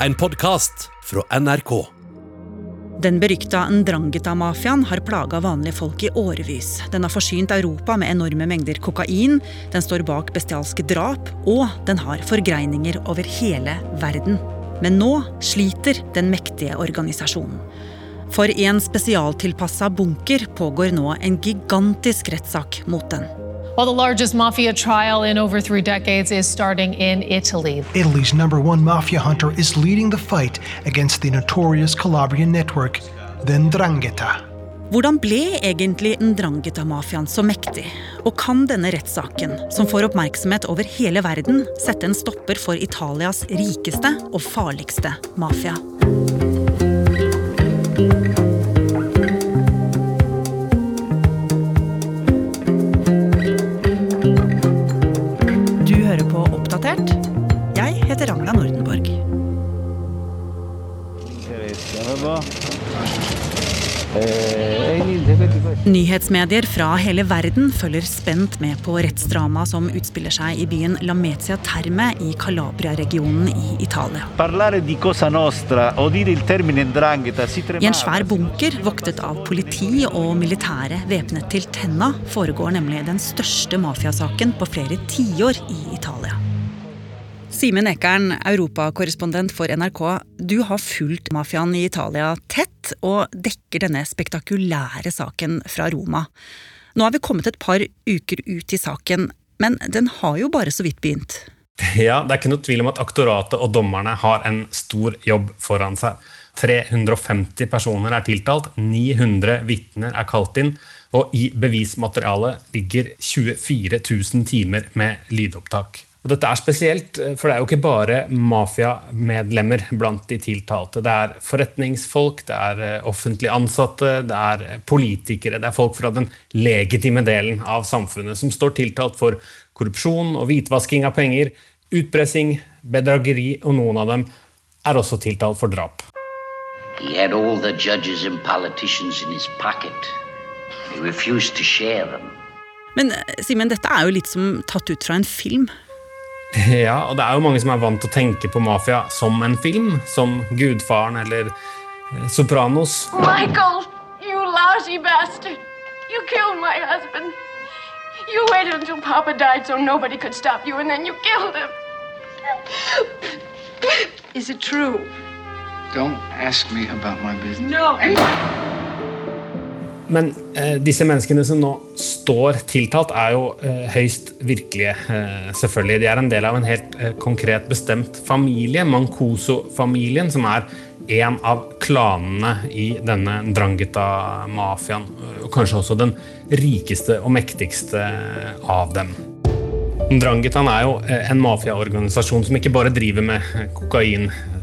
en podkast fra NRK. Den berykta Ndrangheta-mafiaen har plaga vanlige folk i årevis. Den har forsynt Europa med enorme mengder kokain, den står bak bestialske drap, og den har forgreininger over hele verden. Men nå sliter den mektige organisasjonen. For i en spesialtilpassa bunker pågår nå en gigantisk rettssak mot den. While the largest mafia trial in over three decades is starting in Italy. Italy's number one mafia hunter is leading the fight against the notorious Calabrian network, the Ndrangheta. Hvordan ble egentlig Ndrangheta-mafiaen så mektig? Og kan denne rettssaken, som får oppmerksomhet over hele verden, sette en stopper for Italias rikeste og farligste mafia? Nordenborg. Nyhetsmedier fra hele verden følger spent med på rettsdramaet som utspiller seg i byen Lamezia Terme i Calabria-regionen i Italia. I en svær bunker voktet av politi og militære væpnet til tenna foregår nemlig den største mafiasaken på flere tiår i Italia. Simen Ekern, europakorrespondent for NRK. Du har fulgt mafiaen i Italia tett, og dekker denne spektakulære saken fra Roma. Nå har vi kommet et par uker ut i saken, men den har jo bare så vidt begynt. Ja, Det er ikke noe tvil om at aktoratet og dommerne har en stor jobb foran seg. 350 personer er tiltalt, 900 vitner er kalt inn, og i bevismaterialet ligger 24 000 timer med lydopptak. Og dette er spesielt, eh, for det er jo ikke bare mafiamedlemmer blant de tiltalte. Det er forretningsfolk, det er eh, offentlig ansatte, det er eh, politikere, det er folk fra den legitime delen av samfunnet som står tiltalt for korrupsjon og hvitvasking av penger, utpressing, bedrageri, og noen av dem er også tiltalt for drap. He had all the judges and politicians in his pocket. He refused to share them. Men Simen, dette er jo litt som tatt ut fra en film. Ja, og det er jo mange som er vant til å tenke på mafia som en film, som Gudfaren eller eh, Sopranos. Michael, you lousy bastard. You killed my husband. You waited until Papa died so nobody could stop you, and then you killed him. Is it true? Don't ask me about my business. No. Men eh, disse menneskene som nå står tiltalt, er jo eh, høyst virkelige, eh, selvfølgelig. De er en del av en helt eh, konkret bestemt familie, Mancoso-familien, som er en av klanene i denne Ndrangheta-mafiaen. Og kanskje også den rikeste og mektigste av dem. Ndranghetaen er jo eh, en mafiaorganisasjon som ikke bare driver med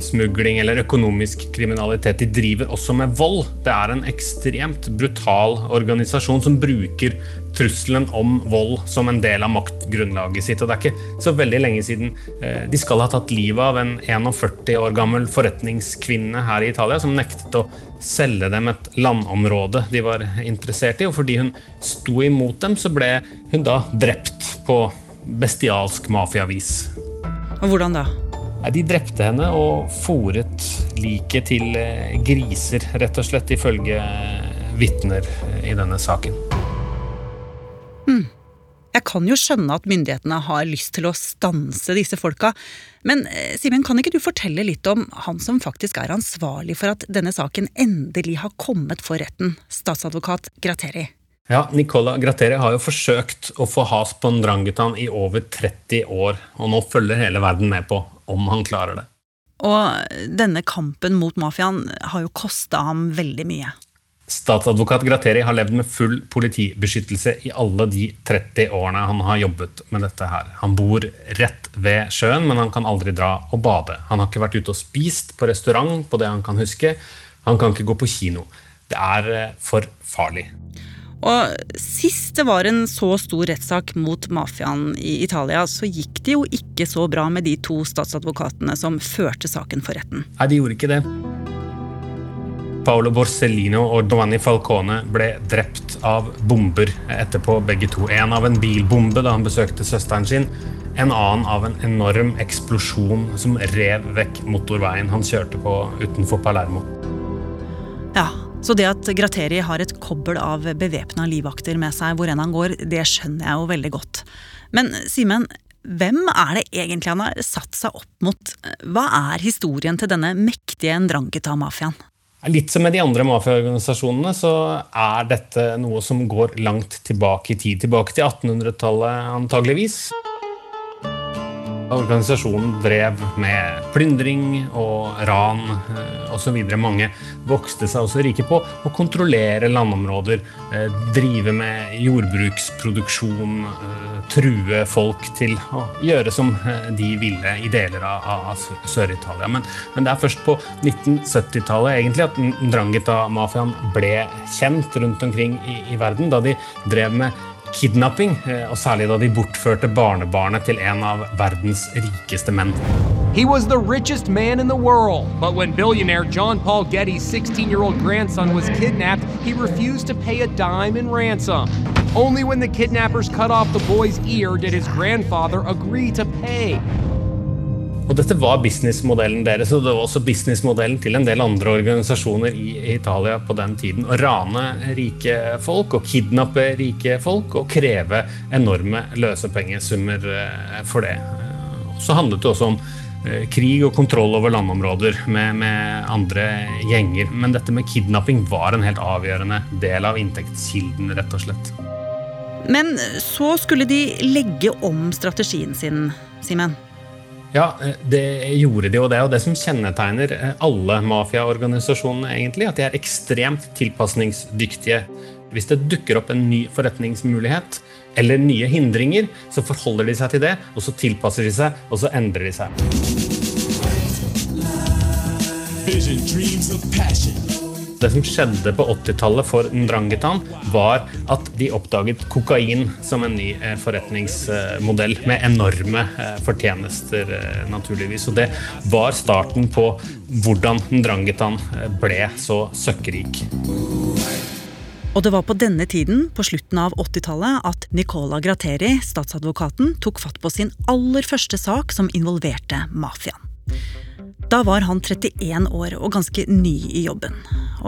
kokainsmugling eller økonomisk kriminalitet, de driver også med vold. Det er en ekstremt brutal organisasjon som bruker trusselen om vold som en del av maktgrunnlaget sitt. Og det er ikke så veldig lenge siden eh, de skal ha tatt livet av en 41 år gammel forretningskvinne her i Italia som nektet å selge dem et landområde de var interessert i. Og fordi hun sto imot dem, så ble hun da drept på bestialsk mafiavis. Og hvordan da? Nei, De drepte henne og fòret liket til eh, griser, rett og slett, ifølge vitner i denne saken. Jeg kan jo skjønne at myndighetene har lyst til å stanse disse folka, men eh, Simen, kan ikke du fortelle litt om han som faktisk er ansvarlig for at denne saken endelig har kommet for retten, statsadvokat Gratteri? Ja, Nicola Gratteri har jo forsøkt å få has på Ndranghetaen i over 30 år, og nå følger hele verden med på om han klarer det. Og denne kampen mot mafiaen har jo kosta ham veldig mye. Statsadvokat Grateri har levd med full politibeskyttelse i alle de 30 årene han har jobbet med dette her. Han bor rett ved sjøen, men han kan aldri dra og bade. Han har ikke vært ute og spist på restaurant på det han kan huske. Han kan ikke gå på kino. Det er eh, for farlig. Og sist det var en så stor rettssak mot mafiaen i Italia, så gikk det jo ikke så bra med de to statsadvokatene som førte saken for retten. Nei, de gjorde ikke det. Paolo Borsellino og Giovanni Falcone ble drept av bomber etterpå, begge to. En av en bilbombe da han besøkte søsteren sin. en annen av en enorm eksplosjon som rev vekk motorveien han kjørte på utenfor Palermo. Så det at Grateri har et kobbel av bevæpna livvakter med seg hvor enn han går, det skjønner jeg jo veldig godt. Men Simen, hvem er det egentlig han har satt seg opp mot? Hva er historien til denne mektige Ndrangheta-mafiaen? Litt som med de andre mafiaorganisasjonene så er dette noe som går langt tilbake i tid. Tilbake til 1800-tallet antageligvis. Organisasjonen drev med plyndring og ran eh, osv. Mange vokste seg også rike på å kontrollere landområder, eh, drive med jordbruksproduksjon, eh, true folk til å gjøre som de ville i deler av Sør-Italia. Men, men, det er først på 1970-tallet egentlig at Ndrangheta-mafiaen ble kjent rundt omkring i, i verden, da de drev med kidnapping, eh, og særlig da de bortførte barnebarnet til en av verdens rikeste menn. He was the richest man in the world, but when billionaire John Paul Getty's 16 year old grandson was kidnapped, he refused to pay a dime in ransom. Only when the kidnappers cut off the boy's ear did his grandfather agree to pay. Og dette var businessmodellen deres, og det var også businessmodellen til en del andre organisasjoner i Italia på den tiden. Å rane rike folk og kidnappe rike folk og kreve enorme løsepengesummer eh, for det. Så handlet det også om eh, krig og kontroll over landområder med, med, andre gjenger. Men dette med kidnapping var en helt avgjørende del av inntektskilden, rett og slett. Men så skulle de legge om strategien sin, Simen. Ja, det gjorde de, og det er jo det som kjennetegner eh, alle mafiaorganisasjonene, egentlig. At de er ekstremt tilpasningsdyktige. Hvis det dukker opp en ny forretningsmulighet eller nye hindringer, så forholder de seg til det, og så tilpasser de seg, og så endrer de seg. Vision, dreams of passion. Det som skjedde på 80-tallet for Ndrangetan, var at de oppdaget kokain som en ny eh, forretningsmodell med enorme eh, fortjenester, eh, naturligvis. Og det var starten på hvordan Ndrangetan ble så søkkrik. Og det var på denne tiden, på slutten av 80-tallet, at Nicola Grateri, statsadvokaten, tok fatt på sin aller første sak som involverte mafiaen. Da var han 31 år og ganske ny i jobben.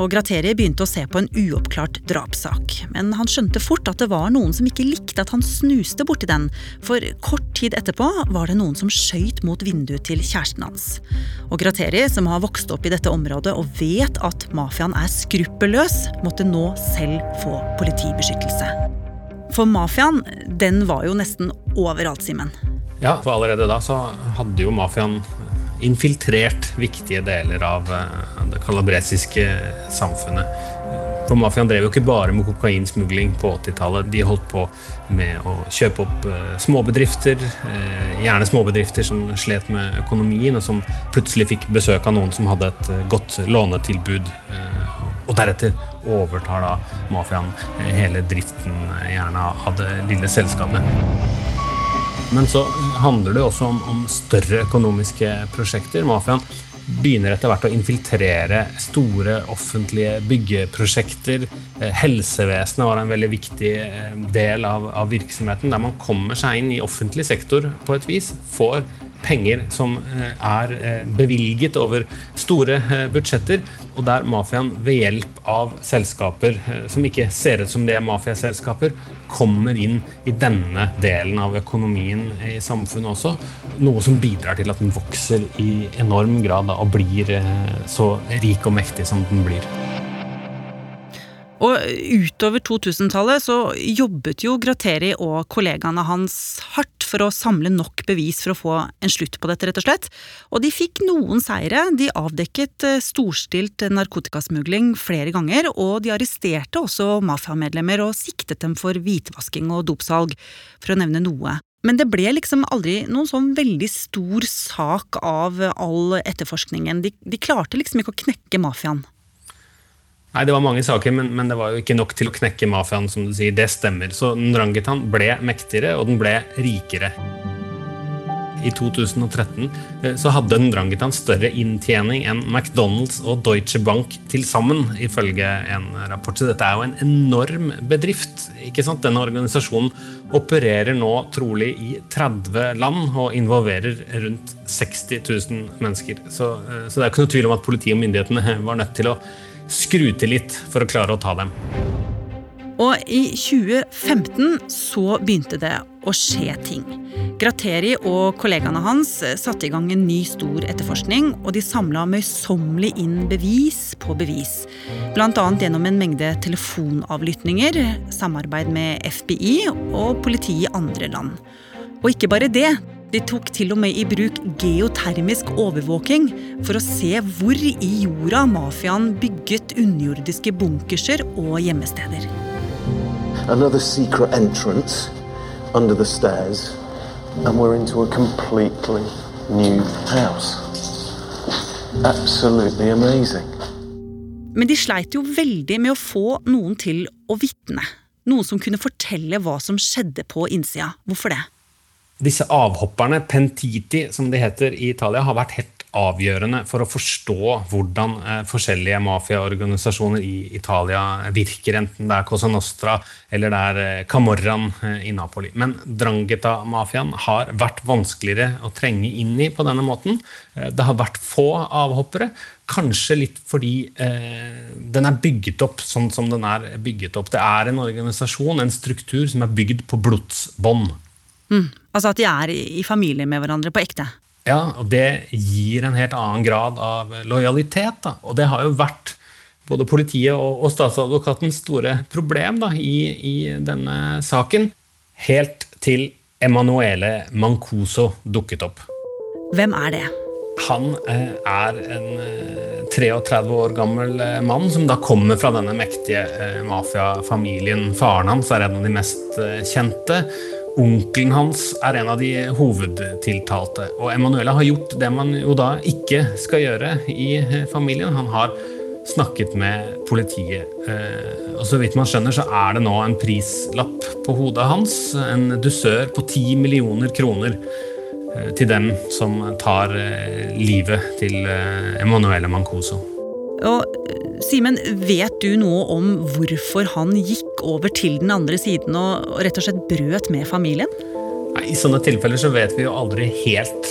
Og Grateri begynte å se på en uoppklart drapssak. Men han skjønte fort at det var noen som ikke likte at han snuste borti den, for kort tid etterpå var det noen som skøyt mot vinduet til kjæresten hans. Og Grateri, som har vokst opp i dette området og vet at mafiaen er skruppelløs, måtte nå selv få politibeskyttelse. For mafiaen, den var jo nesten overalt, Simen. Ja, for allerede da så hadde jo mafiaen infiltrert viktige deler av eh, det kalabresiske samfunnet. For Mafiaen drev jo ikke bare med kokainsmugling på 80-tallet. De holdt på med å kjøpe opp uh, småbedrifter, uh, gjerne småbedrifter som slet med økonomien, og som plutselig fikk besøk av noen som hadde et godt lånetilbud. og deretter overtar da mafiaen hele driften gjerne av det lille selskapet. Men så handler det også om, om større økonomiske prosjekter. Mafiaen begynner etter hvert å infiltrere store offentlige byggeprosjekter. Eh, helsevesenet var en veldig viktig eh, del av, av, virksomheten, der man kommer seg inn i offentlig sektor på et vis. Får penger som eh, er bevilget over store budsjetter, og der mafiaen ved hjelp av selskaper som ikke ser ut som det er mafiaselskaper, kommer inn i denne delen av økonomien i samfunnet også. Noe som bidrar til at den vokser i enorm grad og blir eh, så rik og mektig som den blir. Og utover 2000-tallet så jobbet jo Gratteri og kollegaene hans hardt for å samle nok bevis for å få en slutt på dette, rett og slett. Og de fikk noen seire. De avdekket eh, storstilt narkotikasmugling flere ganger, og de arresterte også mafiamedlemmer og siktet dem for hvitvasking og dopsalg, for å nevne noe. Men det ble liksom aldri noen sånn veldig stor sak av all etterforskningen. De, de klarte liksom ikke å knekke mafiaen. Nei, Det var mange saker, men, men, det var jo ikke nok til å knekke mafiaen. som du sier. Det stemmer. Så Nrangitan ble mektigere, og den ble rikere. i 2013 eh, så hadde Nrangitan større inntjening enn McDonald's og Deutsche Bank til sammen, ifølge en rapport. Så dette er jo en enorm bedrift. ikke sant? Denne organisasjonen opererer nå trolig i 30 land og involverer rundt 60 000 mennesker. Så, eh, så det er ikke noe tvil om at politiet og myndighetene var nødt til å skru til litt for å klare å ta dem. Og i 2015 så begynte det å skje ting. Gratteri og kollegaene hans satte i gang en ny stor etterforskning, og de samla møysommelig inn bevis på bevis. Bl.a. gjennom en mengde telefonavlyttinger, samarbeid med FBI og politi i andre land. Og ikke bare det. De tok til og med i bruk geotermisk overvåking for å se hvor i jorda mafiaen bygget underjordiske bunkerser og gjemmesteder. another secret entrance under the stairs, and we're into a completely new house. Absolutely amazing. Men de sleit jo veldig med å få noen til å vitne. Noen som kunne fortelle hva som skjedde på innsida. Hvorfor det? Disse avhopperne, pentiti som de heter i Italia, har vært helt avgjørende for å forstå hvordan eh, forskjellige mafiaorganisasjoner i Italia virker, enten det er Cosa Nostra eller det er eh, Camorran eh, i Napoli. Men Drangheta-mafiaen har vært vanskeligere å trenge inn i på denne måten. Det har vært få avhoppere. Kanskje litt fordi eh, den er bygget opp sånn som den er bygget opp. Det er en organisasjon, en struktur, som er bygd på blodsbånd. Mm. Altså at de er i familie med hverandre på ekte? Ja, og det gir en helt annen grad av lojalitet. Da. Og det har jo vært både politiet og, og statsadvokatens store problem da, i, i, denne saken. Helt til Emanuele Mancuso dukket opp. Hvem er det? Han eh, er en eh, 33 år gammel eh, mann som da kommer fra denne mektige eh, mafiafamilien. Faren hans er en av de mest eh, kjente. Onkelen hans er en av de hovedtiltalte. Og Emanuela har gjort det man jo da ikke skal gjøre i eh, familien. Han har snakket med politiet. Eh, og så vidt man skjønner, så er det nå en prislapp på hodet hans. En dusør på ti millioner kroner eh, til dem som tar livet til Emanuele Mancoso. Og Simen, vet du noe om hvorfor han gikk over til den andre siden og rett og slett brøt med familien? I sånne tilfeller så vet vi jo aldri helt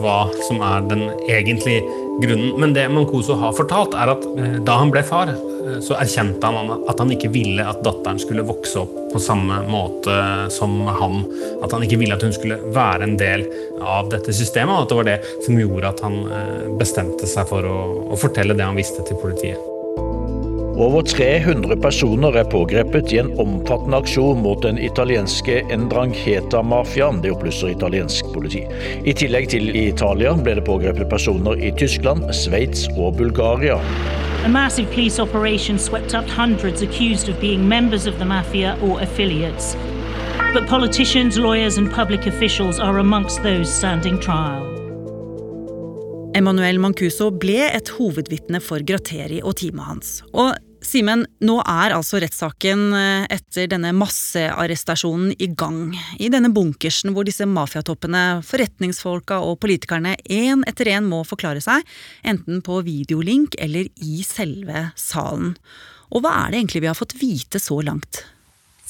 hva som er den egentlige grunnen. Men det Mancoso har fortalt, er at eh, da han ble far, eh, så erkjente han at han ikke ville at datteren skulle vokse opp på samme måte som han. At han ikke ville at hun skulle være en del av dette systemet, og at det var det som gjorde at han eh, bestemte seg for å, å fortelle det han visste til politiet. Over 300 personer er pågrepet i en omfattende aksjon mot den italienske Ndrangheta-mafiaen. Det opplyser italiensk politi. I tillegg til i Italia ble det pågrepet personer i Tyskland, Sveits og Bulgaria. A massive police operation swept up hundreds accused of being members of the mafia or affiliates. But politicians, lawyers, and public officials are amongst those standing trial. Emanuel Mancuso ble et hovedvitne for Gratteri og teamet hans. Og Simen, nå er altså rettssaken eh, etter denne massearrestasjonen i gang. I denne bunkersen hvor disse mafiatoppene, forretningsfolka og politikerne én etter én må forklare seg, enten på videolink eller i selve salen. Og hva er det egentlig vi har fått vite så langt?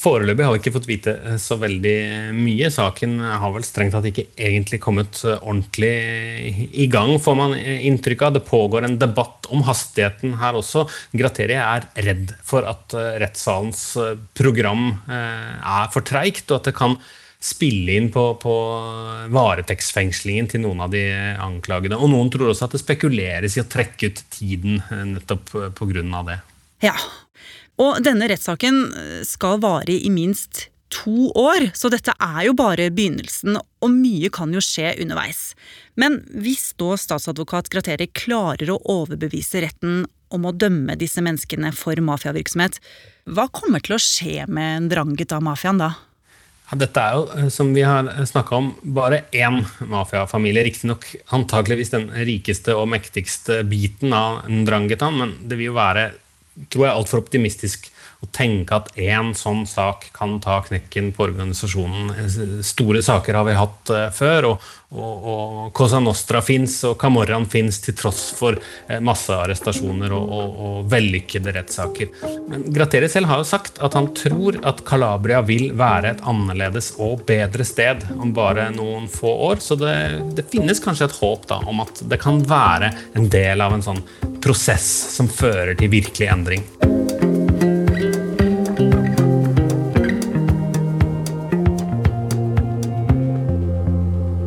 Foreløpig har vi ikke fått vite eh, så veldig mye. Saken har vel strengt tatt ikke egentlig kommet eh, ordentlig i gang, får man inntrykk av. Det pågår en debatt om hastigheten her også. Gratteri er redd for at eh, rettssalens program er for treigt, og at det kan spille inn på, på varetektsfengslingen til noen av de anklagede. Og noen tror også at det spekuleres i å trekke ut tiden nettopp pga. det. Ja, og denne rettssaken eh, skal vare i minst to år, så dette er jo bare begynnelsen, og mye kan jo skje underveis. Men hvis da statsadvokat Grateri klarer å overbevise retten om å dømme disse menneskene for mafiavirksomhet, hva kommer til å skje med Ndrangheta-mafiaen da? Ja, dette er jo, eh, som vi har snakka om, bare én mafiafamilie. Riktignok antakeligvis den rikeste og mektigste biten av Ndrangheta, men det vil jo være tror jeg altfor optimistisk å tenke at én sånn sak kan ta knekken på organisasjonen. Store saker har vi hatt uh, før, og, og, og, Cosa Nostra fins, og Camorran fins til tross for uh, massearrestasjoner og, og, og vellykkede rettssaker. Men Gratteri selv har jo sagt at han tror at Calabria vil være et annerledes og bedre sted om bare noen få år, så det, det finnes kanskje et håp da, om at det kan være en del av en sånn prosess som fører til virkelig endring.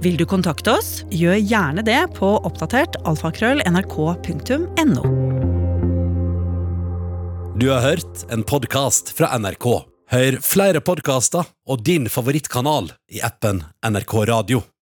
Vil du kontakte oss, gjør gjerne det på oppdatert alfakrøll.nrk.no. Du har hørt en podkast fra NRK. Hør flere podkaster og din favorittkanal i appen NRK Radio.